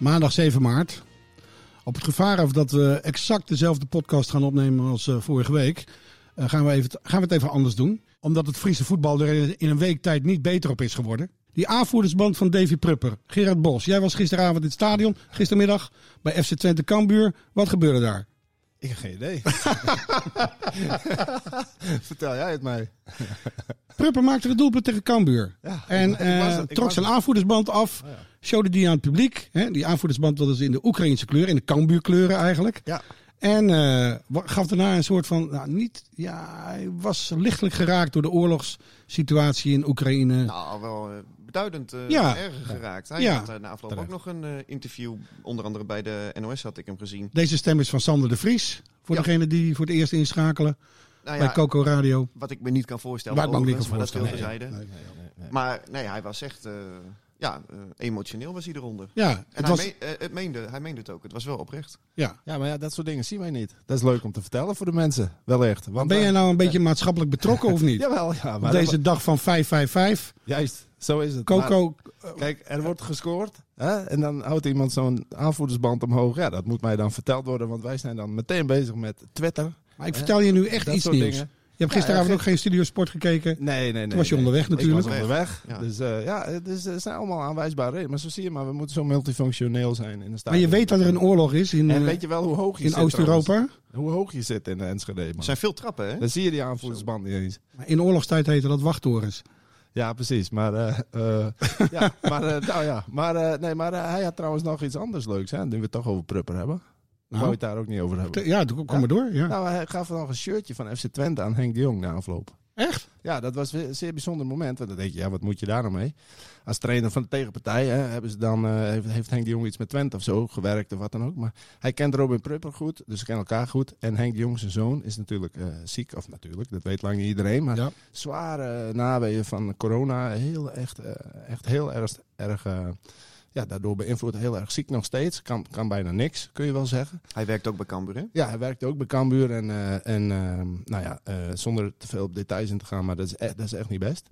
Maandag 7 maart. Op het gevaar af dat we exact dezelfde podcast gaan opnemen als uh, vorige week, uh, gaan, we even, gaan we het even anders doen. Omdat het Friese voetbal er in een week tijd niet beter op is geworden. Die aanvoerdersband van Davy Prupper. Gerard Bos, jij was gisteravond in het stadion, gistermiddag, bij FC Twente Cambuur. Wat gebeurde daar? Ik heb geen idee. Vertel jij het mij. Prupper maakte het doelpunt tegen Cambuur. Ja, en ik was- ik eh, trok zijn aanvoerdersband af. Oh ja. Showde die aan het publiek. Hè? Die aanvoerdersband was dus in de Oekraïnse kleur, in de Cambuur-kleuren eigenlijk. Ja. En eh, gaf daarna een soort van, nou niet, ja, hij was lichtelijk geraakt door de oorlogssituatie in Oekraïne. Nou, wel eh, beduidend eh Ja. erger geraakt. Hij Ja. had na afloop ook nog een eh, interview, onder andere bij de NOS had ik hem gezien. Deze stem is van Sander de Vries. Voor Ja. degene die voor het eerst inschakelen Nou bij Coco Radio. wat ik me niet kan voorstellen, Waar ik me ook niet kan maar dat voorstellen. Nee. Maar nee, hij was echt, eh, ja, eh, emotioneel was hij eronder. Ja, En het hij, was, eh, het meende, hij meende het ook. Het was wel oprecht. ja. Ja, maar ja, dat soort dingen zien wij niet. Dat is leuk om te vertellen voor de mensen. Wellicht. Want Ben jij wij- nou een beetje maatschappelijk betrokken of niet? Jawel, ja. Op Maar deze dag van 555. Juist, zo is het. Maar- Coco, Kijk, er wordt gescoord. Hè? En dan houdt iemand zo'n aanvoerdersband omhoog. Ja, dat moet mij dan verteld worden. Want wij zijn dan meteen bezig met Twitter. maar ik vertel je nu echt Dat iets nieuws. dingen. Je hebt gisteravond Ja, ook geen Studio Sport gekeken. Nee, nee, nee. Toen was je nee. onderweg natuurlijk. Ik was onderweg. Ja. Dus eh, ja, het, is, het zijn allemaal aanwijsbare redenen. Maar zo zie je maar, we moeten zo multifunctioneel zijn in de stad. Maar je weet dat er een oorlog is in, En eh, weet je wel hoe hoog je in Oost-Europa. Hoe hoog je zit in de Enschede, man. Er zijn veel trappen, hè? Dan zie je die aanvoerdersband niet eens. Maar In oorlogstijd heette dat wachttorens. Ja, precies. Maar, eh, eh, ja, maar, nou ja. maar, eh, nee, maar hij had trouwens nog iets anders leuks. Hè? Nu we het toch over Prupper hebben. Nou. Wou je het daar ook niet over hebben? Ja, kom Ja. maar door. Ja. Nou, hij gaf nog een shirtje van FC Twente aan Henk de Jong na afloop. Echt? Ja, dat was een zeer bijzonder moment. Want dan denk je, ja, wat moet je daar nou mee? Als trainer van de tegenpartij hè, hebben ze dan, eh, heeft, heeft Henk de Jong iets met Twente of zo gewerkt of wat dan ook. Maar hij kent Robin Prupper goed, dus ze kennen elkaar goed. En Henk de Jong, zijn zoon, is natuurlijk eh, ziek. Of natuurlijk, dat weet lang niet iedereen. Maar Ja. zware naweeën van corona. Heel, echt, eh, echt heel erg, erg ja, daardoor beïnvloed. Heel erg ziek nog steeds. Kan, kan bijna niks, kun je wel zeggen. Hij werkt ook bij Cambuur, hè? Ja, hij werkte ook bij Cambuur. En, eh, en ehm, nou ja, eh, zonder te veel op details in te gaan, maar dat is echt, dat is echt niet best.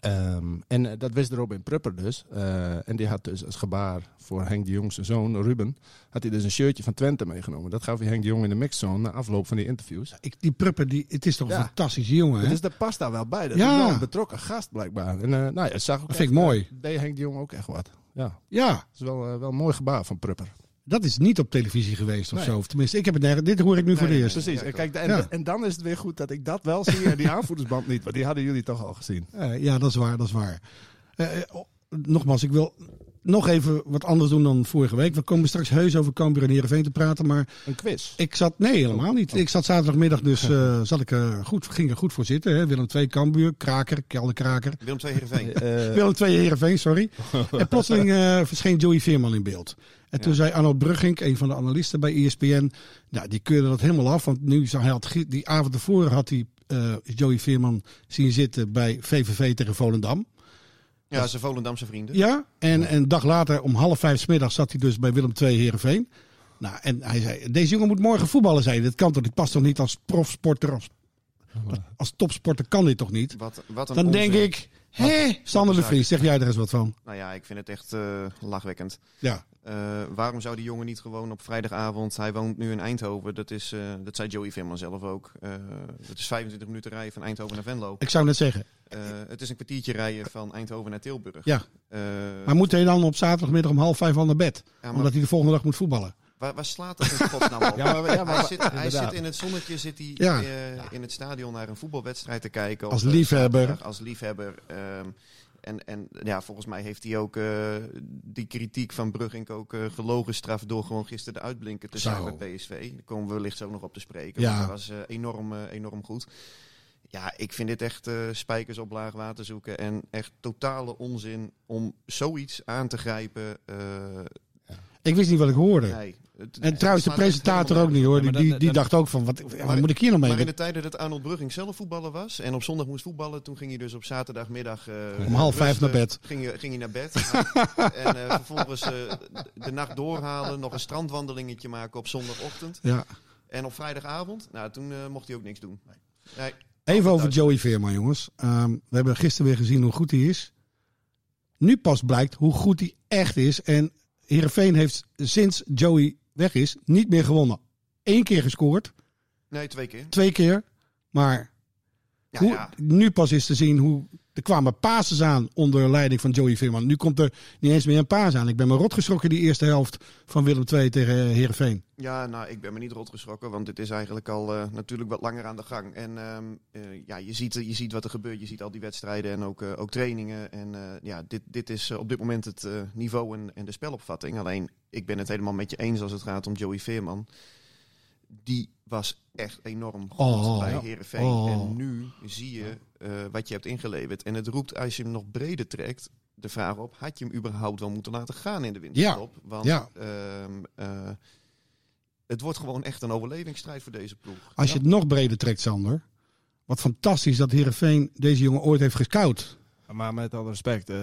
Ehm, en eh, dat wist Robin Prupper dus. Eh, en die had dus als gebaar voor Henk de Jong zijn zoon, Ruben, had hij dus een shirtje van Twente meegenomen. Dat gaf hij Henk de Jong in de mixzone na afloop van die interviews. Ik, die Prupper, die, het is toch een fantastische jongen, hè? Dus dat past daar wel bij. Dat Ja. is wel een betrokken gast blijkbaar. En uh, nou ja, zag ook Dat vind ik mooi. eh, deed Henk de Jong ook echt wat. Ja, Ja, dat is wel, eh, wel een mooi gebaar van Prupper. Dat is niet op televisie geweest of Nee. zo. Of tenminste, ik heb het nergens. Dit hoor ik nu voor de nee, eerst. Precies. Ja, en, kijk, en, Ja. en dan is het weer goed dat ik dat wel zie en die aanvoerdersband niet. Want die hadden jullie toch al gezien. Eh, ja, dat is waar, dat is waar. Eh, eh, nogmaals, ik wil nog even wat anders doen dan vorige week. We komen straks heus over Cambuur en Heerenveen te praten, maar Een quiz. ik zat, nee helemaal niet. Ik zat zaterdagmiddag dus, eh, zat ik, eh, goed, ging er goed voor zitten. Hè. Willem II, Cambuur, Kraker, Kelderkraker. Willem II Heerenveen. Eh, Willem II, Heerenveen, sorry. en plotseling eh, verscheen Joey Veerman in beeld. En toen Ja. zei Arnold Brugging, een van de analisten bij ESPN, nou, die keurde dat helemaal af. Want nu zou hij had, die avond ervoor had hij eh, Joey Veerman zien zitten bij VVV tegen Volendam. Ja, zijn Volendamse vrienden. Ja, en en een dag later om half vijf 's middags zat hij dus bij Willem II Heerenveen. Nou, en hij zei, deze jongen moet morgen voetballen, zei hij. Dat kan toch niet, past toch niet als profsporter, als, als topsporter kan dit toch niet? Wat, wat een Dan onzin. denk ik, Hé, Sander de Vries, zeg jij er eens wat van? Nou ja, ik vind het echt eh, lachwekkend. Ja. Eh, waarom zou die jongen niet gewoon op vrijdagavond, hij woont nu in Eindhoven, dat, is, eh, dat zei Joey Veerman zelf ook. Eh dat is 25 minuten rijden van Eindhoven naar Venlo. Ik zou net zeggen. Eh, het is een kwartiertje rijden van Eindhoven naar Tilburg. Ja. Eh, Maar moet hij dan op zaterdagmiddag om half vijf al naar bed? ja, Omdat hij de volgende dag moet voetballen? waar, waar slaat dat in godsnaam op? Ja, maar- ja, maar- hij, zit, hij inderdaad. zit in het zonnetje zit hij, Ja. eh, in het stadion naar een voetbalwedstrijd te kijken. Als eh, liefhebber. zaterdag, Als liefhebber. ehm, en, en ja, volgens mij heeft hij ook eh, die kritiek van Brugink ook eh gelogen straf door gewoon gisteren de uitblinken te zijn bij PSV. Daar komen we wellicht zo nog op te spreken. Ja. Dat was eh, enorm, enorm goed. Ja, ik vind dit echt spijkers op laag water zoeken. En echt totale onzin om zoiets aan te grijpen. eh, Ik wist niet wat ik hoorde. nee, het- En trouwens, de presentator ook niet hoor. Die, die, dacht ook van, wat, moet ik hier nog mee? Maar in de tijden dat Arnold Brugging zelf voetballer was en op zondag moest voetballen, toen ging hij dus op zaterdagmiddag eh, Om half vijf naar bed. Ging, hij- ging hij naar bed. en eh, vervolgens eh, de, nacht doorhalen, nog een strandwandelingetje maken op zondagochtend. Ja. En op vrijdagavond, nou toen mocht hij ook niks doen. Nee, Even over. Joey Veerman, jongens. Ehm, we hebben gisteren weer gezien hoe goed hij is. Nu pas blijkt hoe goed hij echt is. En Heerenveen heeft sinds Joey weg is niet meer gewonnen. Eén keer gescoord, nee, twee keer. twee keer. Maar Ja, hoe, ja. nu pas is te zien hoe... Er kwamen passes aan onder leiding van Joey Veerman. Nu komt er niet eens meer een paas aan. Ik ben me rot geschrokken die eerste helft van Willem II tegen Heerenveen. Ja, nou, ik ben me niet rot geschrokken, want dit is eigenlijk al eh, natuurlijk wat langer aan de gang. En ehm, eh, ja, je ziet, je ziet wat er gebeurt, je ziet al die wedstrijden en ook, eh, ook trainingen. En eh, ja, dit, dit is eh, op dit moment het eh, niveau en, en de spelopvatting. Alleen, ik ben het helemaal met je eens als het gaat om Joey Veerman. Die was echt enorm goed Oh, bij ja. Heerenveen. Oh. En nu zie je eh, wat je hebt ingeleverd. En het roept, als je hem nog breder trekt, de vraag op... had je hem überhaupt wel moeten laten gaan in de winterstop? Want Ja. ehm, eh, het wordt gewoon echt een overlevingsstrijd voor deze ploeg. Als je het nog breder trekt, Sander. Wat fantastisch dat Heerenveen deze jongen ooit heeft gescout. Maar met alle respect, eh,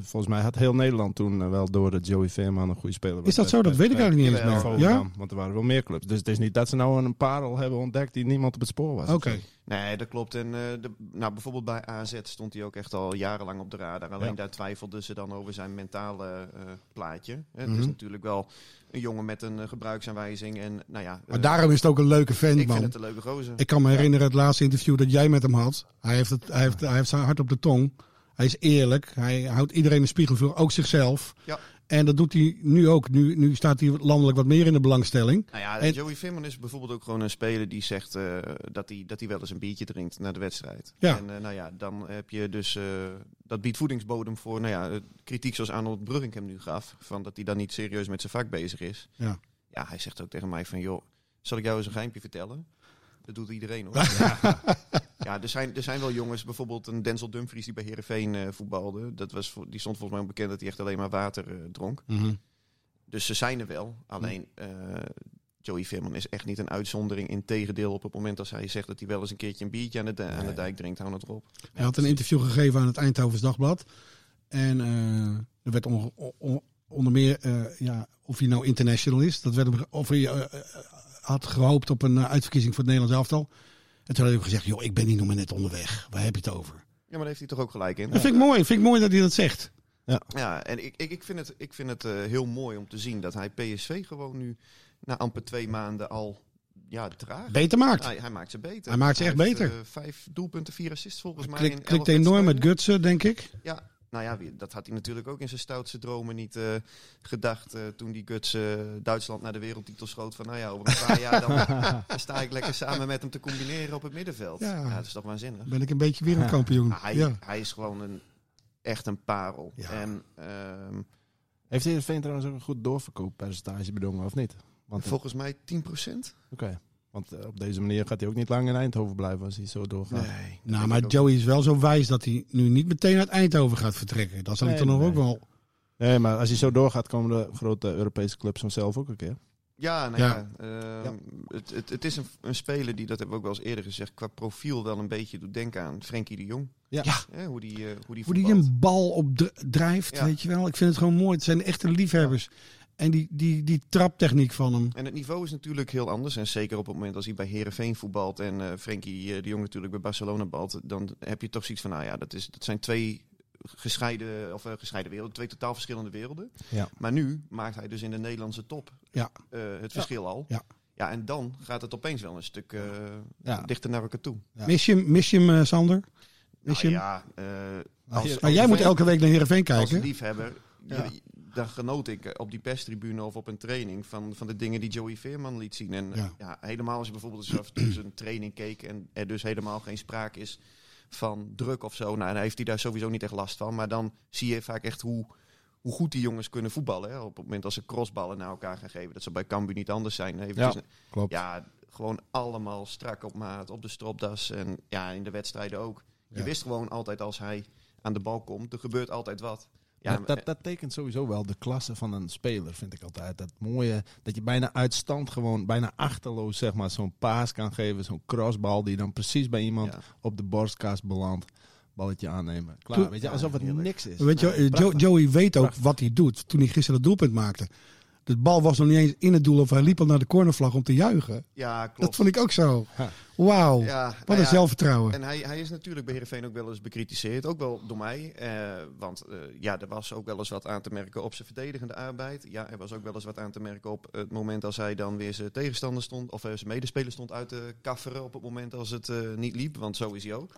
volgens mij had heel Nederland toen wel door dat Joey Veerman een goede speler was. Is dat zo? Dat weet ik eigenlijk niet eens meer. Ja? Ja? Want er waren wel meer clubs. Dus het is niet dat ze nou een parel hebben ontdekt die niemand op het spoor was. Oké. Nee, dat klopt. En eh, de, nou, bijvoorbeeld bij AZ stond hij ook echt al jarenlang op de radar. Alleen Ja. daar twijfelden ze dan over zijn mentale eh, plaatje. Hè, Het Mhm. is natuurlijk wel een jongen met een eh, gebruiksaanwijzing. En nou ja, Maar daarom is het ook een leuke vent, ik man. vind het een leuke gozer. Ik kan me herinneren het laatste interview dat jij met hem had. Hij heeft, het, hij heeft, hij heeft zijn hart op de tong. Hij is eerlijk. Hij houdt iedereen een spiegel voor, ook zichzelf. Ja. En dat doet hij nu ook. Nu, nu staat hij landelijk wat meer in de belangstelling. Nou ja, En- Joey Veerman is bijvoorbeeld ook gewoon een speler die zegt eh, dat, hij, dat hij wel eens een biertje drinkt na de wedstrijd. Ja. En eh, nou ja, dan heb je dus, eh, dat biedt voedingsbodem voor, nou ja, kritiek zoals Arnold Brugging hem nu gaf. Van dat hij dan niet serieus met zijn vak bezig is. Ja. Ja, hij zegt ook tegen mij van, joh, zal ik jou eens een geimpje vertellen? Dat doet iedereen hoor. ja, er zijn, er zijn wel jongens, bijvoorbeeld een Denzel Dumfries die bij Heerenveen eh voetbalde. Dat was, die stond volgens mij ook bekend dat hij echt alleen maar water eh, dronk. Dus ze zijn er wel. Alleen eh, Joey Veerman is echt niet een uitzondering. Integendeel, op het moment als hij zegt dat hij wel eens een keertje een biertje aan de, aan de dijk drinkt, hou het erop. Hij had een interview gegeven aan het Eindhovens Dagblad. En er werd on- on- onder meer ja, of hij nou international is. Dat werd of hij had gehoopt op een uitverkiezing voor het Nederlands elftal. En toen had hij ook gezegd, joh, ik ben hier nog maar net onderweg. Waar heb je het over? Ja, maar daar heeft hij toch ook gelijk in. Dat vind ik mooi. Vind ik mooi dat hij dat zegt. Ja, en ik, ik, ik vind het, ik vind het eh, heel mooi om te zien dat hij PSV gewoon nu na amper twee maanden al ja, draagt. Beter maakt. Hij, hij maakt ze beter. Hij maakt ze echt heeft, beter. eh, vijf doelpunten, vier assists volgens mij. Klik, in elf klikt enorm met gutsen, denk ik. Ja, nou ja, dat had hij natuurlijk ook in zijn stoutste dromen niet eh, gedacht. eh, toen die Guts eh, Duitsland naar de wereldtitel schoot. Van nou ja, over een paar jaar dan, dan sta ik lekker samen met hem te combineren op het middenveld. Ja. Ja, dat is toch waanzinnig. Ben ik een beetje wereldkampioen. Maar hij, Ja. hij is gewoon een, echt een parel. Ja. En ehm, Heeft Heerenveen trouwens ook een goed doorverkooppercentage bedongen, of niet? Want, volgens mij 10%. oké. Want eh, op deze manier gaat hij ook niet lang in Eindhoven blijven als hij zo doorgaat. Nee. Nou, maar Joey is wel zo wijs dat hij nu niet meteen uit Eindhoven gaat vertrekken. Dat zal Nee, toch nog nee. ook wel... Nee, maar als hij zo doorgaat, komen de grote Europese clubs vanzelf ook een keer. Ja, nou Ja. ja. ehm, Het, het, het is een, een speler die, dat hebben we ook wel eens eerder gezegd, qua profiel wel een beetje doet denken aan Frenkie de Jong. Ja. Hè, hoe die, eh, hoe die Hoe die een bal op dr- drijft, Ja. weet je wel. Ik vind het gewoon mooi. Het zijn echte liefhebbers. En die, die, die traptechniek van hem. En het niveau is natuurlijk heel anders. En zeker op het moment als hij bij Herenveen voetbalt en eh Frenkie eh, de Jong natuurlijk bij Barcelona balt, dan heb je toch zoiets van, nou ja, dat, is, dat zijn twee gescheiden, of, eh, gescheiden werelden, twee totaal verschillende werelden. Ja. Maar nu maakt hij dus in de Nederlandse top Ja. het verschil al. Ja. Ja, en dan gaat het opeens wel een stuk Ja. dichter naar elkaar toe. Ja. Mis je hem, mis je hem Sander? Mis je Nou, hem? ja, als, je- Maar jij moet elke week naar Heerenveen als kijken. liefhebber, je- Ja. Daar genoot ik eh, op die perstribune of op een training van, van de dingen die Joey Veerman liet zien. En Ja. ja. helemaal als je bijvoorbeeld eens af en toe zijn training keek en er dus helemaal geen sprake is van druk of zo. Nou, dan heeft hij daar sowieso niet echt last van. Maar dan zie je vaak echt hoe, hoe goed die jongens kunnen voetballen. Hè? Op het moment als ze crossballen naar elkaar gaan geven. Dat ze bij Cambuur niet anders zijn. Eventjes- Klopt. ja, gewoon allemaal strak op maat, op de stropdas. En ja, in de wedstrijden ook. Je Ja. wist gewoon altijd als hij aan de bal komt, er gebeurt altijd wat. Ja, dat, dat, dat tekent sowieso wel de klasse van een speler, vind ik altijd. Dat mooie, dat je bijna uit stand gewoon, bijna achterloos zeg maar, zo'n paas kan geven. Zo'n crossbal die dan precies bij iemand Ja. op de borstkas belandt. Balletje aannemen. Klaar, Toen- weet je, alsof het niks is. Weet je, Nee, eh. Joey weet ook Prachtig. wat hij doet. Toen hij gisteren het doelpunt maakte. De bal was nog niet eens in het doel of hij liep al naar de cornervlag om te juichen. ja, klopt. Dat vond ik ook zo. Ja. Wauw, Ja, wat nou een ja, zelfvertrouwen. En hij, hij is natuurlijk bij Heerenveen ook wel eens bekritiseerd. Ook wel door mij. eh, want eh, ja, er was ook wel eens wat aan te merken op zijn verdedigende arbeid. Ja, er was ook wel eens wat aan te merken op het moment als hij dan weer zijn tegenstander stond. Of eh, zijn medespeler stond uit te kafferen op het moment als het eh, niet liep. Want zo is hij ook.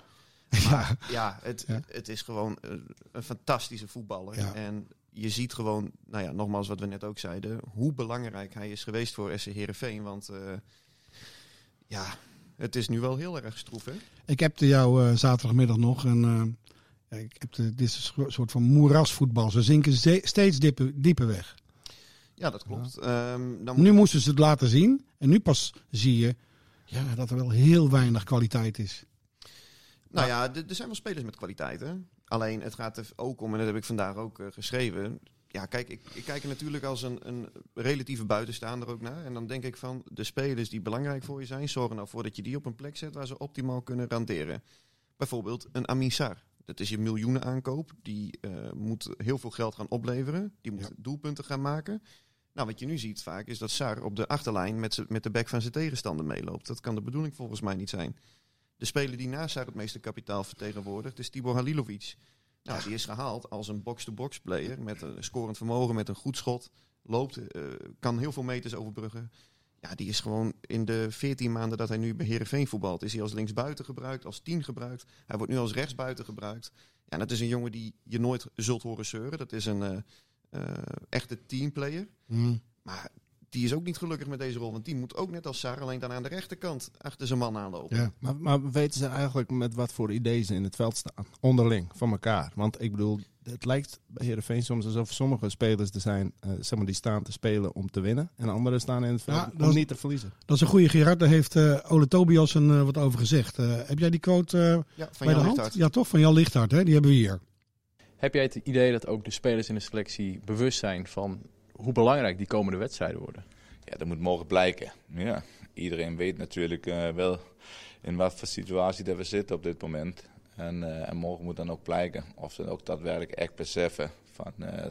Ja, Ja, het, Ja. het is gewoon een fantastische voetballer. Ja. En je ziet gewoon, nou ja, nogmaals wat we net ook zeiden, hoe belangrijk hij is geweest voor SC Heerenveen. Want eh, ja, het is nu wel heel erg stroef, hè? ik heb de jou eh, zaterdagmiddag nog. En, eh, ik heb de, dit is een soort van moerasvoetbal. Ze zinken steeds dieper, dieper weg. Ja, dat klopt. Ehm, dan Nu moesten ze het laten zien. En nu pas zie je ja, dat er wel heel weinig kwaliteit is. Nou ja, er zijn wel spelers met kwaliteiten. Alleen het gaat er ook om, en dat heb ik vandaag ook eh, geschreven. Ja, kijk, ik, ik kijk er natuurlijk als een, een relatieve buitenstaander ook naar. En dan denk ik van de spelers die belangrijk voor je zijn, zorg er nou voor dat je die op een plek zet waar ze optimaal kunnen randeren. Bijvoorbeeld een Amisar. Dat is je miljoenen aankoop. Die eh, moet heel veel geld gaan opleveren. Die moet Ja. doelpunten gaan maken. Nou, wat je nu ziet vaak is dat Sar op de achterlijn met, met de bek van zijn tegenstander meeloopt. Dat kan de bedoeling volgens mij niet zijn. De speler die naast Sar het meeste kapitaal vertegenwoordigt is Tibor Halilovic. Nou, die is gehaald als een box-to-box player met een scorend vermogen, met een goed schot. Loopt, eh, kan heel veel meters overbruggen. Ja, die is gewoon in de 14 maanden dat hij nu bij Heerenveen voetbalt, is hij als linksbuiten gebruikt, als tien gebruikt. Hij wordt nu als rechtsbuiten gebruikt. Ja, dat is een jongen die je nooit zult horen zeuren. Dat is een eh, eh, echte teamplayer. Maar die is ook niet gelukkig met deze rol. Want die moet ook net als Sarah alleen dan aan de rechterkant achter zijn man aanlopen. Ja. Maar, maar weten ze eigenlijk met wat voor ideeën ze in het veld staan? Onderling, van elkaar. Want ik bedoel, het lijkt bij Heerenveen soms alsof sommige spelers er zijn, eh, zeg maar, die staan te spelen om te winnen. En anderen staan in het veld Ja, om is- niet te verliezen. Dat is een goede Gerard. Daar heeft eh, Ole Tobias een, eh, wat over gezegd. Eh, heb jij die quote eh, Ja, van bij Jan de hand? Lichthart. Ja, toch? Van Jan Lichthart. Hè? Die hebben we hier. Heb jij het idee dat ook de spelers in de selectie bewust zijn van hoe belangrijk die komende wedstrijden worden? Ja, dat moet morgen blijken. Ja, iedereen weet natuurlijk eh, wel in wat voor situatie dat we zitten op dit moment. En, eh, en morgen moet dan ook blijken of ze ook daadwerkelijk echt beseffen van, eh,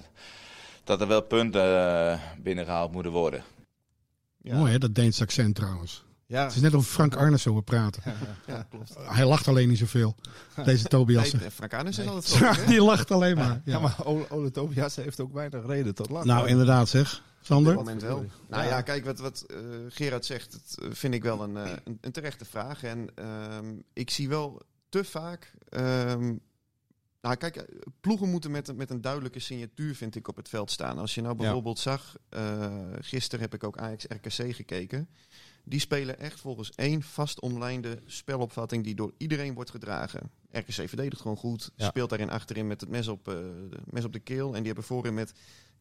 dat er wel punten eh, binnengehaald moeten worden. Ja. Mooi hè, dat Deens accent trouwens. Ja, Het is net of Frank Arnes horen praten. Ja, klopt. Hij lacht alleen niet zoveel. Deze Tobias. Nee, Frank Arnes is altijd die lacht alleen maar. ja. Ja. maar Ole, Ole Tobias heeft ook weinig reden tot lachen. Nou, inderdaad zeg. Op dit Sander? moment wel. Nou Ja. kijk, wat, wat eh, Gerard zegt, dat eh, vind ik wel een, eh, een, een terechte vraag. En ehm, ik zie wel te vaak... ehm, nou, kijk, ploegen moeten met, een- met een duidelijke signatuur, vind ik, op het veld staan. Als je nou bijvoorbeeld zag, eh gisteren heb ik ook Ajax-RKC gekeken. Die spelen echt volgens één vast omlijnde spelopvatting die door iedereen wordt gedragen. RKC verdedigt gewoon goed, Ja. speelt daarin achterin met het mes op, eh, de, mes op de keel. En die hebben voorin met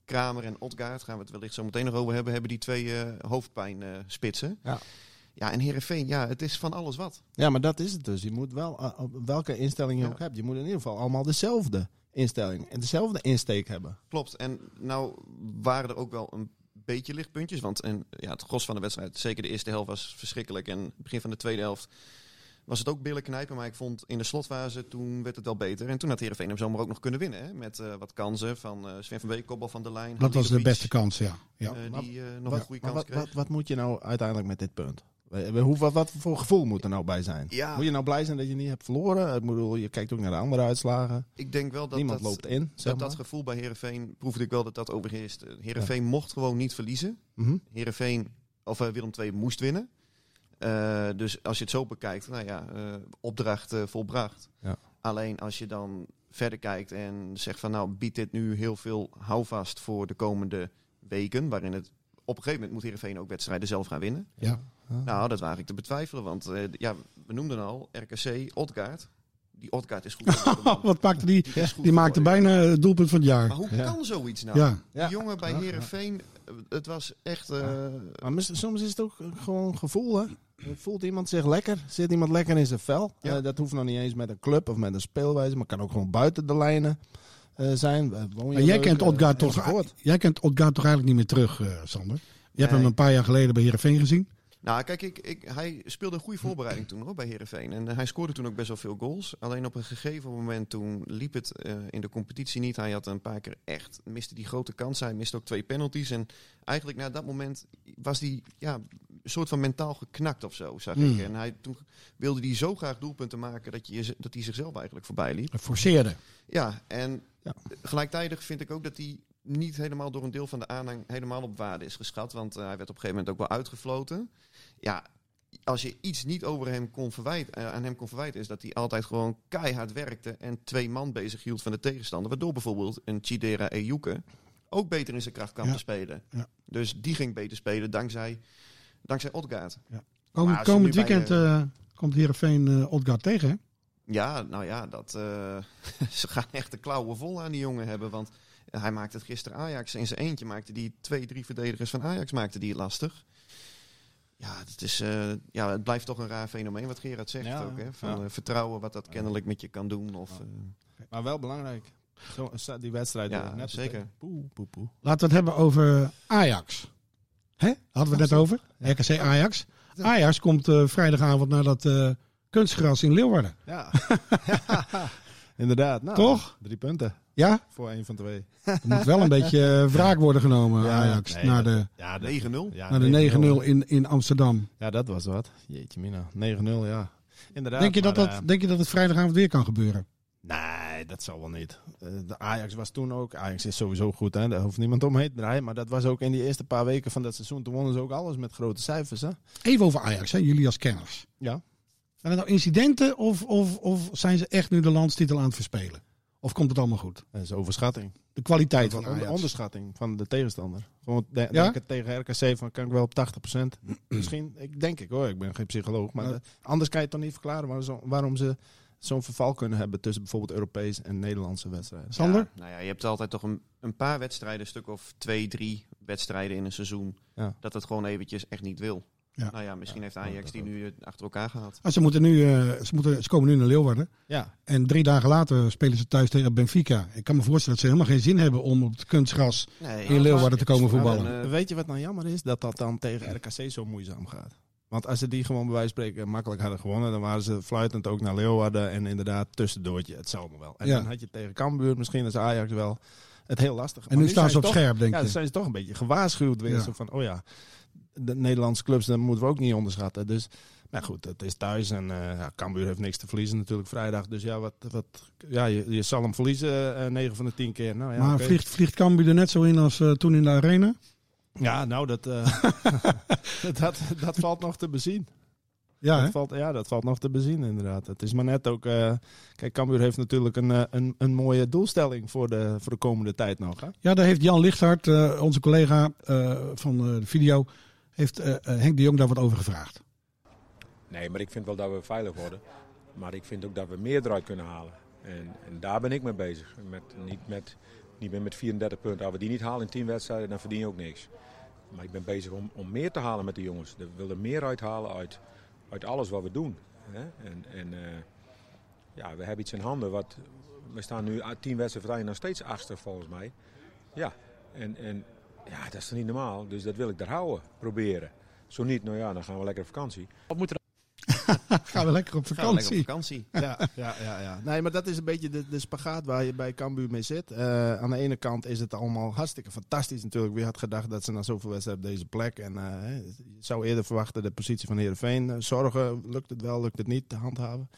Kramer en Odgaard, gaan we het wellicht zo meteen nog over hebben, hebben die twee eh hoofdpijnspitsen. Ja. ja, en Herenveen, ja, het is van alles wat. Ja, maar dat is het dus. Je moet wel, eh, welke instelling je Ja. ook hebt, je moet in ieder geval allemaal dezelfde instelling en dezelfde insteek hebben. Klopt. En nou waren er ook wel een beetje lichtpuntjes. Want en, ja, het gros van de wedstrijd, zeker de eerste helft, was verschrikkelijk. En het begin van de tweede helft was het ook billen knijpen. Maar ik vond in de slotfase, toen werd het wel beter. En toen had Heerenveen hem zomaar ook nog kunnen winnen. Hè? Met eh, wat kansen van eh, Sven van Beek, kopbal van de lijn. Dat was de beste kans, ja. ja. eh, die eh, nog Wat, een goede kans wat, kreeg. wat, wat moet je nou uiteindelijk met dit punt? Eh, Hoe, wat, wat voor gevoel moet er nou bij zijn? Ja. Moet je nou blij zijn dat je niet hebt verloren? Ik bedoel, je kijkt ook naar de andere uitslagen. Ik denk wel dat Niemand dat, loopt in, dat, gevoel bij Herenveen proefde ik wel dat dat overheerst. Herenveen mocht gewoon niet verliezen. Mhm. Herenveen of eh, Willem II moest winnen. Eh, dus als je het zo bekijkt, nou ja, eh, opdracht eh, volbracht. Ja. Alleen als je dan verder kijkt en zegt van nou biedt dit nu heel veel houvast voor de komende weken, waarin het op een gegeven moment moet Herenveen ook wedstrijden zelf gaan winnen. Ja. Nou, dat waag ik te betwijfelen, want eh, ja, we noemden al RKC Odgaard. Die Odgaard is goed. Wat maakte die? Die maakte bijna het doelpunt van het jaar. Maar hoe Ja. kan zoiets nou? Ja. Die jongen bij Herenveen, het was echt. eh, Maar soms is het ook gewoon gevoel, hè? Voelt iemand zich lekker? Zit iemand lekker in zijn vel? Ja. Eh, dat hoeft nog niet eens met een club of met een speelwijze, maar kan ook gewoon buiten de lijnen eh, zijn. Eh, woon je Maar jij leuk, kent eh, Odgaard toch, enzovoort. jij kent Odgaard toch eigenlijk niet meer terug, eh, Sander? Je hebt Nee. hem een paar jaar geleden bij Heerenveen gezien. Nou, kijk, ik, ik, hij speelde een goede voorbereiding toen hoor, bij Herenveen. En eh, hij scoorde toen ook best wel veel goals. Alleen op een gegeven moment toen liep het eh, in de competitie niet. Hij had een paar keer echt, miste die grote kansen. Hij miste ook twee penalties. En eigenlijk na dat moment was hij ja, soort van mentaal geknakt of zo, zag Hmm. ik. En hij, toen wilde hij zo graag doelpunten maken dat, je, dat hij zichzelf eigenlijk voorbij liep. Forceerde. Ja, en Ja. gelijktijdig vind ik ook dat hij niet helemaal door een deel van de aanhang helemaal op waarde is geschat. Want eh, hij werd op een gegeven moment ook wel uitgefloten. Ja, als je iets niet over hem kon verwijten, eh, aan hem kon verwijten, is dat hij altijd gewoon keihard werkte en twee man bezig hield van de tegenstander. Waardoor bijvoorbeeld een Chidera Ejuke ook beter in zijn kracht kwam Ja. te spelen. Ja. Dus die ging beter spelen dankzij, dankzij Odgaard. Komend, je komend bij, weekend eh, komt Heerenveen eh Odgaard tegen, hè? Ja, nou ja, dat, eh, ze gaan echt de klauwen vol aan die jongen hebben. Want hij maakte het gisteren Ajax in zijn eentje. Maakte die twee, drie verdedigers van Ajax maakte die het lastig. Ja, het, is, eh, ja, het blijft toch een raar fenomeen wat Gerard zegt Ja, ook. Hè? Van ja. eh, vertrouwen wat dat kennelijk met je kan doen. Of, eh, Maar wel belangrijk. Zo, die wedstrijd. Ja, eh, net zeker. Poeh, poeh, poeh. Laten we het hebben over Ajax. Hè? Hadden we het net over? RKC Ajax. Ajax komt eh, vrijdagavond naar dat eh, kunstgras in Leeuwarden. Ja. Inderdaad. Nou, Toch? Drie punten Ja? voor één van twee. Er moet wel een beetje eh, wraak worden genomen, Ja, Ajax. nee, naar de, Ja, dat- 9-0. Ja, naar de 9-0 in, in Amsterdam. Ja, dat was wat. Jeetje mina. 9-0, ja. Inderdaad. Denk je, dat maar, dat, denk je dat het vrijdagavond weer kan gebeuren? Nee, dat zal wel niet. Eh, de Ajax was toen ook. Ajax is sowieso goed, hè. daar hoeft niemand omheen te draaien. Maar dat was ook in die eerste paar weken van dat seizoen. Toen wonnen ze ook alles met grote cijfers. Hè? Even over Ajax, hè? jullie als kenners. Ja. Zijn er nou incidenten of, of, of zijn ze echt nu de landstitel aan het verspelen? Of komt het allemaal goed? Dat is overschatting. De kwaliteit van Ajax. onderschatting van de tegenstander. Gewoon de, Ja? denk tegen RKC van kan ik wel op 80%. Misschien, ik denk ik hoor, ik ben geen psycholoog. Maar Ja. anders kan je het toch niet verklaren waarom ze zo'n verval kunnen hebben tussen bijvoorbeeld Europees en Nederlandse wedstrijden. Sander? Ja, nou ja, je hebt altijd toch een, een paar wedstrijden, een stuk of twee, drie wedstrijden in een seizoen. Ja. Dat het gewoon eventjes echt niet wil. Ja. Nou ja, misschien heeft Ajax die nu eh, achter elkaar gehad. Ah, ze, moeten nu, eh, ze, moeten, ze komen nu naar Leeuwarden. Ja, En drie dagen later spelen ze thuis tegen Benfica. Ik kan me voorstellen dat ze helemaal geen zin hebben om op het kunstgras Nee, in Leeuwarden te komen voetballen. en, eh, Weet je wat nou jammer is? Dat dat dan tegen RKC zo moeizaam gaat. Want als ze die gewoon bij wijze van spreken makkelijk hadden gewonnen, dan waren ze fluitend ook naar Leeuwarden en inderdaad tussendoortje. Het zou wel. En Ja. dan had je tegen Cambuur, misschien als Ajax wel, het heel lastig. En nu staan ze op toch- scherp, denk Ja, je. dan zijn ze toch een beetje gewaarschuwd weer. Ja. Van, oh ja, de Nederlandse clubs, dat moeten we ook niet onderschatten. Dus, maar goed, het is thuis en ja, Cambuur heeft niks te verliezen natuurlijk vrijdag. Dus ja, wat, wat, ja je, je zal hem verliezen eh 9 van de 10 keer. Nou, ja, maar vliegt, vliegt Cambuur er net zo in als eh, toen in de arena? Ja, nou, dat, eh, dat, dat valt nog te bezien. Ja, hè? dat valt, ja, dat valt nog te bezien, inderdaad. Het is maar net ook... eh, kijk, Cambuur heeft natuurlijk een, eh, een, een mooie doelstelling voor de, voor de komende tijd nog. Hè? Ja, daar heeft Jan Lichthart, eh, onze collega eh, van eh, de video, heeft Henk de Jong daar wat over gevraagd. Nee, maar ik vind wel dat we veilig worden. Maar ik vind ook dat we meer eruit kunnen halen. En, en daar ben ik mee bezig. Met, niet, met, niet meer met 34 punten. Als we die niet halen in 10 wedstrijden, dan verdien je ook niks. Maar ik ben bezig om, om meer te halen met de jongens. We willen meer uithalen uit, uit alles wat we doen. Hè? En, en eh, ja, we hebben iets in handen. Wat, we staan nu 10 wedstrijden nog steeds achter volgens mij. Ja, en, en ja, dat is niet normaal. Dus dat wil ik daar houden, proberen. Zo niet, nou ja, dan gaan we lekker op vakantie. Wat moet Gaan we lekker op Gaan we lekker vakantie. op vakantie. ja, ja, ja, ja. Nee, maar dat is een beetje de, de spagaat waar je bij Cambuur mee zit. Eh, aan de ene kant is het allemaal hartstikke fantastisch natuurlijk. Wie had gedacht dat ze na zoveel wedstrijden op deze plek... En eh, je zou eerder verwachten de positie van Heerenveen. eh, zorgen, lukt het wel, lukt het niet te handhaven.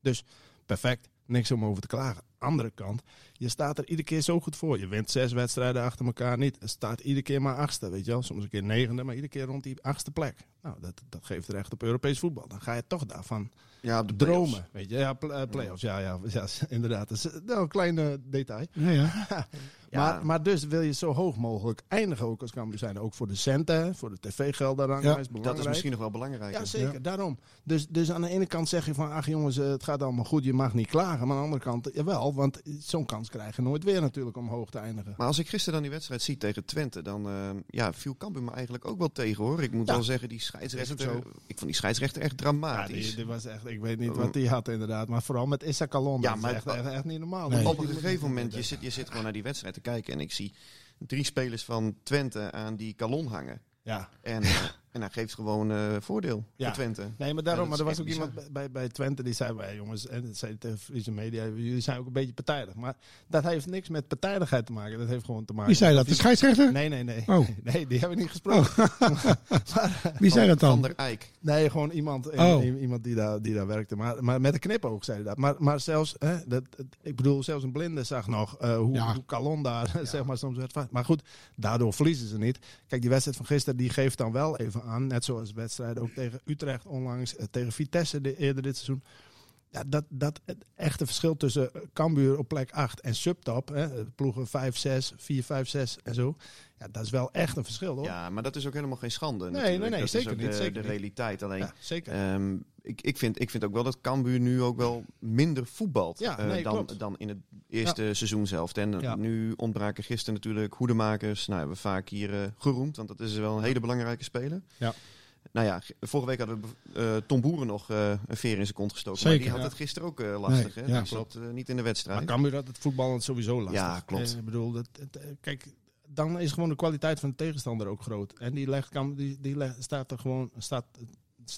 Dus perfect, niks om over te klagen. Andere kant, je staat er iedere keer zo goed voor. Je wint zes wedstrijden achter elkaar niet. Het staat iedere keer maar achtste, weet je wel. Soms een keer negende, maar iedere keer rond die achtste plek. Nou, dat, dat geeft recht op Europees voetbal. Dan ga je toch daarvan Ja, de dromen. Weet je, ja, eh, play-offs, ja, ja, ja, inderdaad. Dat is eh, nou, een klein detail. Ja, ja. Maar, maar dus wil je zo hoog mogelijk eindigen ook als Cambuur zijn. Ook voor de centen, voor de tv-gelden. Ja, is Dat is belangrijk. misschien nog wel belangrijker. Ja, zeker, daarom. Dus, dus aan de ene kant zeg je van, ach jongens, eh, het gaat allemaal goed, je mag niet klagen. Maar aan de andere kant, jawel, want zo'n kans krijg je nooit weer natuurlijk om hoog te eindigen. Maar als ik gisteren dan die wedstrijd zie tegen Twente, dan eh, ja, viel Cambuur me eigenlijk ook wel tegen hoor. Ik moet Ja. wel zeggen, die scheidsrechter, ik vond die scheidsrechter echt Ja, dramatisch. die, die was echt, ik weet niet wat die had inderdaad. Maar vooral met Issa Kalon, Ja, maar- echt, echt, echt niet normaal. Nee. Op een gegeven moment, je zit, je zit gewoon naar die wedstrijd te kijken en ik zie drie spelers van Twente aan die kalon hangen. Ja, En, eh, en hij geeft gewoon eh, voordeel Ja. voor Twente. Nee, maar daarom. Ja, maar er was ook iemand bij- bij, Twente die zei: wij jongens, en dat zei de Friese media, jullie zijn ook een beetje partijdig. Maar dat heeft niks met partijdigheid te maken. Dat heeft gewoon te maken. Wie zei dat? De scheidsrechter? Nee, nee, nee. Oh. Nee, die hebben we niet gesproken. Wie zei dat Van dan? der Eyck. Nee, gewoon iemand, Oh. i- iemand die, daar, die daar werkte. Maar, maar met een knipoog zei hij dat. Maar, maar zelfs, hè, dat, ik bedoel, zelfs een blinde zag nog eh, hoe, Ja. hoe Calon daar zeg maar, soms werd vast. Maar goed, daardoor verliezen ze niet. Kijk, die wedstrijd van gisteren die geeft dan wel even aan. Net zoals wedstrijden ook tegen Utrecht onlangs, eh, tegen Vitesse de, eerder dit seizoen. Ja, dat, dat het echte verschil tussen eh, Cambuur op plek 8 en Subtop, hè, ploegen 5, 6, 4, 5, 6 en zo. Ja, dat is wel echt een verschil hoor. Ja, maar dat is ook helemaal geen schande. Nee, natuurlijk. nee, nee, dat zeker is ook niet, de, zeker de realiteit. Alleen, Ja, zeker. ehm, ik, ik, vind, ik vind ook wel dat Cambuur nu ook wel minder voetbalt Ja, eh, dan, klopt. dan in het eerste seizoen zelf. En eh, Ja. nu ontbraken gisteren natuurlijk hoedemakers. Nou, hebben we vaak hier eh, geroemd, want dat is wel een hele belangrijke speler. Ja. Nou ja, vorige week hadden we Tom Boeren nog een veer in zijn kont gestoken. Zeker, maar die had het gisteren ook lastig. Nee, hè? ja, Die zat niet in de wedstrijd. Maar Cambuur had het voetballen sowieso lastig. Ja, klopt. Ik bedoel, dat, kijk, dan is gewoon de kwaliteit van de tegenstander ook groot. En die, legt, die, die legt, staat er gewoon, staat,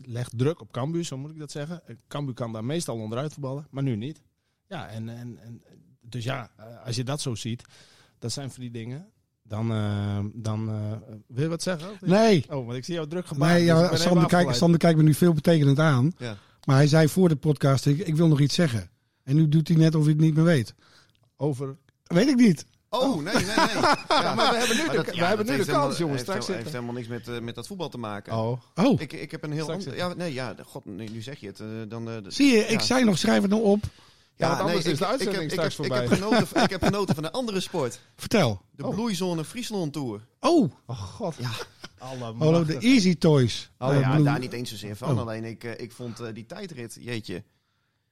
legt druk op Cambuur, zo moet ik dat zeggen. Eh, Cambuur kan daar meestal onderuit voetballen, maar nu niet. Ja, en, en, en dus ja, eh, als je dat zo ziet, dat zijn van die dingen. Dan, eh, dan eh, wil je wat zeggen? Nee. Oh, want ik zie jou druk gebaar. Nee, dus ja, Sander, kijkt. Sander kijkt me nu veel betekenend aan. Ja. Maar hij zei voor de podcast, ik, ik wil nog iets zeggen. En nu doet hij net of hij het niet meer weet. Over... Weet ik niet. Oh, nee, nee, nee. Ja, maar we hebben nu de- dat- we ja, hebben dat nu de heeft kans, jongens. heeft Straks zit- heeft helemaal niks met, eh, met dat voetbal te maken. Oh, Oh, Ik, ik heb een heel ander... Ja, nee, ja, god, nu, nu zeg je het. eh, dan, eh, zie je, ik zei nog, schrijf het nou op. Ja, want anders nee, is de ik- ik uitzending heb- ik straks heb- voorbij. Ik heb, genoten, van- ik heb genoten van een andere sport. Vertel. De Oh. Bloeizone Friesland Tour. Oh, Oh god. Ja. hallo, de Easy Toys. Nou Oh, ja, daar niet eens zozeer van. Oh. Alleen ik, ik vond eh, die tijdrit, jeetje,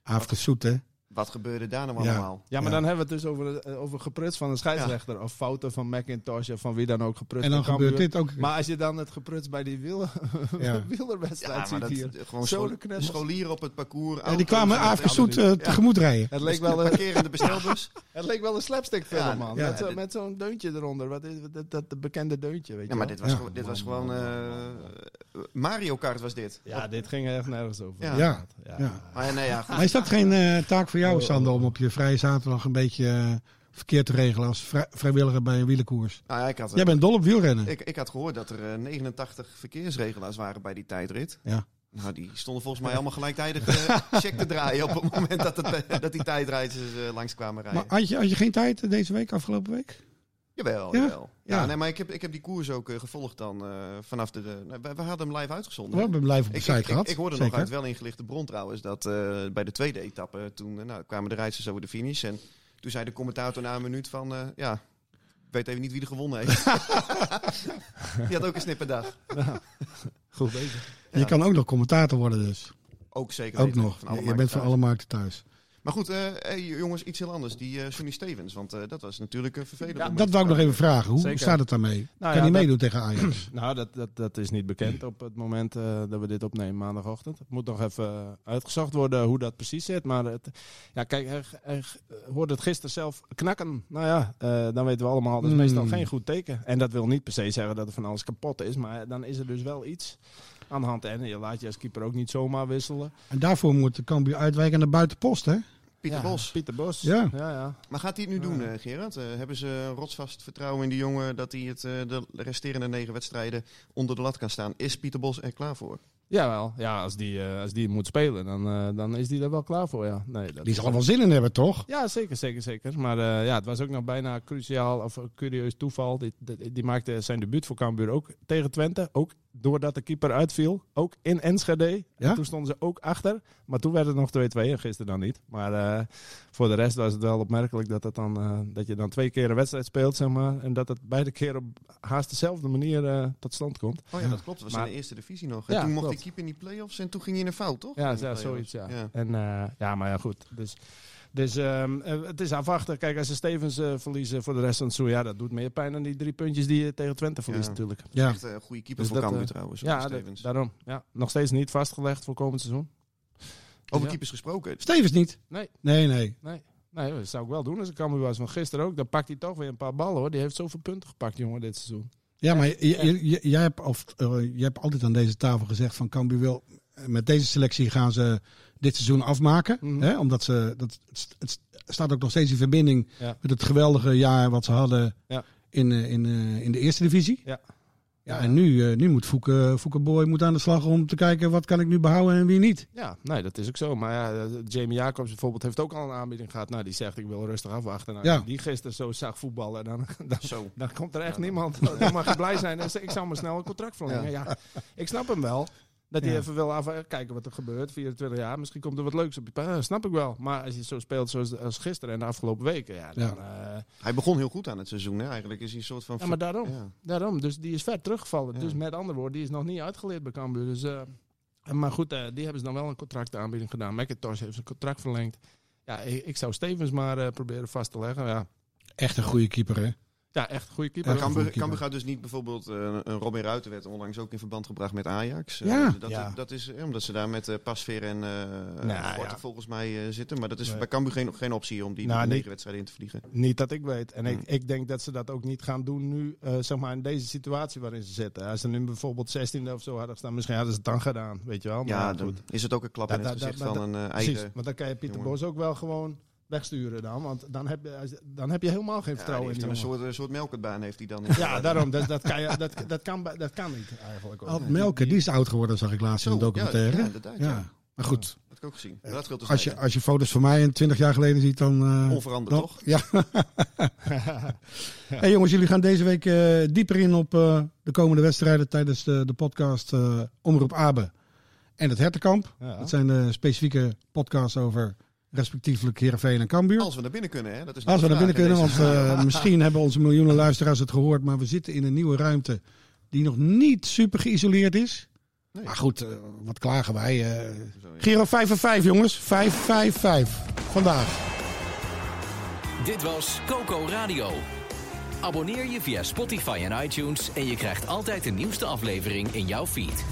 After Soet, hè? Wat gebeurde daar nou Ja. allemaal? Ja, maar Ja. dan hebben we het dus over, eh, over gepruts van een scheidsrechter. Of fouten van McIntosh of van wie dan ook gepruts. En dan gebeurt dit ook. Maar als je dan het gepruts bij die wiel Ja. wielerwedstrijd Ja, ziet dat, hier. gewoon school- de scholieren op het parcours. Ja, die kwamen en After Soet eh, tegemoet rijden. Het leek de wel een, parkerende bestelbus. het leek wel een slapstick film, Ja, man. ja, met zo- dit- met zo'n deuntje eronder. Wat is dat, dat, dat bekende deuntje, weet je Ja, maar dit was, Ja. gewoon- dit was gewoon... eh, Mario Kart was dit. Ja, dit ging echt nergens over. Ja. Ja. Ja. Ja. Maar ja, nee, ja, goed. Maar is dat geen eh, taak voor Oh, jou, Sander, om op je vrije zaterdag een beetje eh, verkeer te regelen als vrij- vrijwilliger bij een wielenkoers? Nou ja, ik, had, Jij bent dol op wielrennen. ik, ik had gehoord dat er eh, 89 verkeersregelaars waren bij die tijdrit. Ja. Nou, die stonden volgens mij allemaal gelijktijdig eh check te draaien op het moment dat, het, dat die tijdrijders eh, langs kwamen rijden. Maar had je, had je geen tijd eh, deze week, afgelopen week? Jawel, Ja? jawel. Ja, Ja. nee, maar ik heb, ik heb die koers ook eh, gevolgd dan eh, vanaf de... nou, we, we hadden hem live uitgezonden. We hebben hem live op de Ik, site ik, gehad. ik, ik hoorde Zeker. nog uit wel ingelichte bron trouwens dat eh, bij de tweede etappe toen nou, kwamen de rijders over de finish en toen zei de commentator na een minuut van ja, ik weet even niet wie er gewonnen heeft. Die had ook een snipperdag. Goed bezig. Je kan ook nog commentator worden dus. Ook zeker Ook nog. Je bent van alle markten thuis. Maar goed, eh, hey, jongens, iets heel anders. Die eh Sonny Stevens, want eh, dat was natuurlijk een vervelend Ja. Dat wou ik nog even vragen. Hoe Zeker. staat het daarmee? Nou kan hij dat- meedoen tegen Ajax? Nou, dat, dat, dat is niet bekend op het moment eh, dat we dit opnemen maandagochtend. Het moet nog even uitgezocht worden hoe dat precies zit. Maar het, ja, kijk, hij, hij hoorde het gisteren zelf knakken. Nou ja, eh, dan weten we allemaal, dat is Hmm. meestal geen goed teken. En dat wil niet per se zeggen dat er van alles kapot is. Maar dan is er dus wel iets aan de hand. En je laat je als keeper ook niet zomaar wisselen. En daarvoor moet de Cambuur uitwijken naar buitenpost, hè? Pieter Ja, Bos. Pieter Bos. Ja. ja, ja. Maar gaat hij het nu doen, eh, Gerard? Eh, hebben ze rotsvast vertrouwen in die jongen dat hij het, eh, de resterende negen wedstrijden onder de lat kan staan? Is Pieter Bos er klaar voor? Jawel, ja, als die, eh, als die moet spelen, dan, eh, dan is die er wel klaar voor, ja. Nee, dat Die zal er wel zin in hebben, toch? Ja, zeker, zeker, zeker. Maar eh, ja, het was ook nog bijna cruciaal of een curieus toeval. Die, die, die maakte zijn debuut voor Cambuur ook tegen Twente. Ook doordat de keeper uitviel. Ook in Enschede. Ja? En toen stonden ze ook achter. Maar toen werd het nog 2-2 en gisteren dan niet. Maar eh, voor de rest was het wel opmerkelijk dat, het dan, eh, dat je dan twee keer een wedstrijd speelt, zeg maar. En dat het beide keer op haast dezelfde manier eh, tot stand komt. Oh ja, dat klopt. Dat was Maar- in de eerste divisie nog. En Ja, toen mocht klopt. hij keeper in die play-offs en toen ging hij in een fout, toch? Ja, ja zoiets, ja. Ja. En, eh, ja, maar ja, goed. Dus, dus ehm, eh, het is afwachten. Kijk, als ze Stevens eh, verliezen voor de rest van het seizoen, ja, dat doet meer pijn dan die drie puntjes die je tegen Twente verliest Ja. natuurlijk. Ja. Echt een goede keeper Dus voor Cambuur trouwens. Ja, Stevens. daarom. Ja. Nog steeds niet vastgelegd voor komend seizoen. Over Ja. keepers gesproken. Stevens niet. Nee. Nee, nee. Nee. Nee, dat zou ik wel doen als ik Cambuur was van gisteren ook. Dan pakt hij toch weer een paar ballen hoor. Die heeft zoveel punten gepakt, jongen, dit seizoen. Ja, maar jij hebt, of, eh, jij hebt altijd aan deze tafel gezegd van Cambuur wil... Met deze selectie gaan ze dit seizoen afmaken. Mhm. Hè? Omdat ze... Dat, het, staat ook nog steeds in verbinding Ja. met het geweldige jaar wat ze hadden Ja. in, eh, in, eh, in de eerste divisie. Ja. Ja, en nu, eh, nu moet Fouke, Fouke Boy moet aan de slag om te kijken wat kan ik nu behouden en wie niet. Ja, nee, dat is ook zo. Maar ja, eh, Jamie Jacobs bijvoorbeeld heeft ook al een aanbieding gehad. Nou, die zegt ik wil rustig afwachten. Nou, Ja. Die gisteren zo zag voetballen, dan, dan, Zo. dan komt er echt niemand. Dan mag je blij zijn. Ik zou maar snel een contract verlengen. Ja. ik snap hem wel. Dat hij Ja. even wil af, kijken wat er gebeurt. 24 jaar, misschien komt er wat leuks op je snap ik wel. Maar als je zo speelt zoals als gisteren en de afgelopen weken, ja, dan, Ja. eh, Hij begon heel goed aan het seizoen. Hè? Eigenlijk is hij een soort van... ja, maar daarom. Ja. Daarom. Dus die is ver teruggevallen. Ja. Dus met andere woorden, die is nog niet uitgeleerd bij Cambuur. Dus, eh, maar goed, eh, die hebben ze dan wel een contractaanbieding gedaan. McIntosh heeft zijn contract verlengd. Ja, ik, ik zou Stevens maar eh, proberen vast te leggen. Ja, Echt een goede keeper, hè? Ja echt een goede keeper. Cambuur. Cambuur gaat dus niet bijvoorbeeld eh, een Robin Ruiter werd onlangs ook in verband gebracht met Ajax. Eh, Ja. dat, Ja. dat is eh, omdat ze daar met eh Pasveer en eh Nou, ja. volgens mij eh, zitten. Maar dat is Nee. bij Cambuur geen, geen optie om die Nou, negen niet- wedstrijden in te vliegen. Niet dat ik weet. En ik, Hmm. ik denk dat ze dat ook niet gaan doen nu, eh, zeg maar, in deze situatie waarin ze zitten. Als ze nu bijvoorbeeld 16e of zo hadden gestaan, misschien hadden ze het dan gedaan, weet je wel. Maar Ja, goed. dan is het ook een klap Dat- in het dat- gezicht dat- van een eh, Precies, eigen... want dan kan je Pieter jongen. Bos ook wel gewoon wegsturen dan. Want dan heb je, dan heb je helemaal geen Ja, die vertrouwen heeft in een die jongen. soort, een soort melkertbaan heeft hij dan. Ja, daarom. Dat, dat, kan je, dat, dat, kan, bij- dat kan niet eigenlijk. Ook. Melker, die is oud geworden, zag ik laatst in een documentaire. ja, ja, Ja. Maar goed, Dat heb ik ook gezien. Maar dat scheelt dus als je, als je foto's van mij een 20 jaar geleden ziet, dan... eh, Onveranderd, dan- toch? Ja. Hey jongens, jullie gaan deze week eh, dieper in op eh, de komende wedstrijden tijdens de, de podcast eh, Omroep Abe en het Hertenkamp. Ja. Dat zijn de specifieke podcasts over respectievelijk Heerenveen en Cambuur. Als we naar binnen kunnen, hè? Dat is Als we naar binnen kunnen, want eh, misschien hebben onze miljoenen luisteraars het gehoord, maar we zitten in een nieuwe ruimte die nog niet super geïsoleerd is. Nee. Maar goed, eh, wat klagen wij? eh. Giro 5 en 5 jongens, 5, 5, 5. Vandaag. Dit was Coco Radio. Abonneer je via Spotify en iTunes en je krijgt altijd de nieuwste aflevering in jouw feed.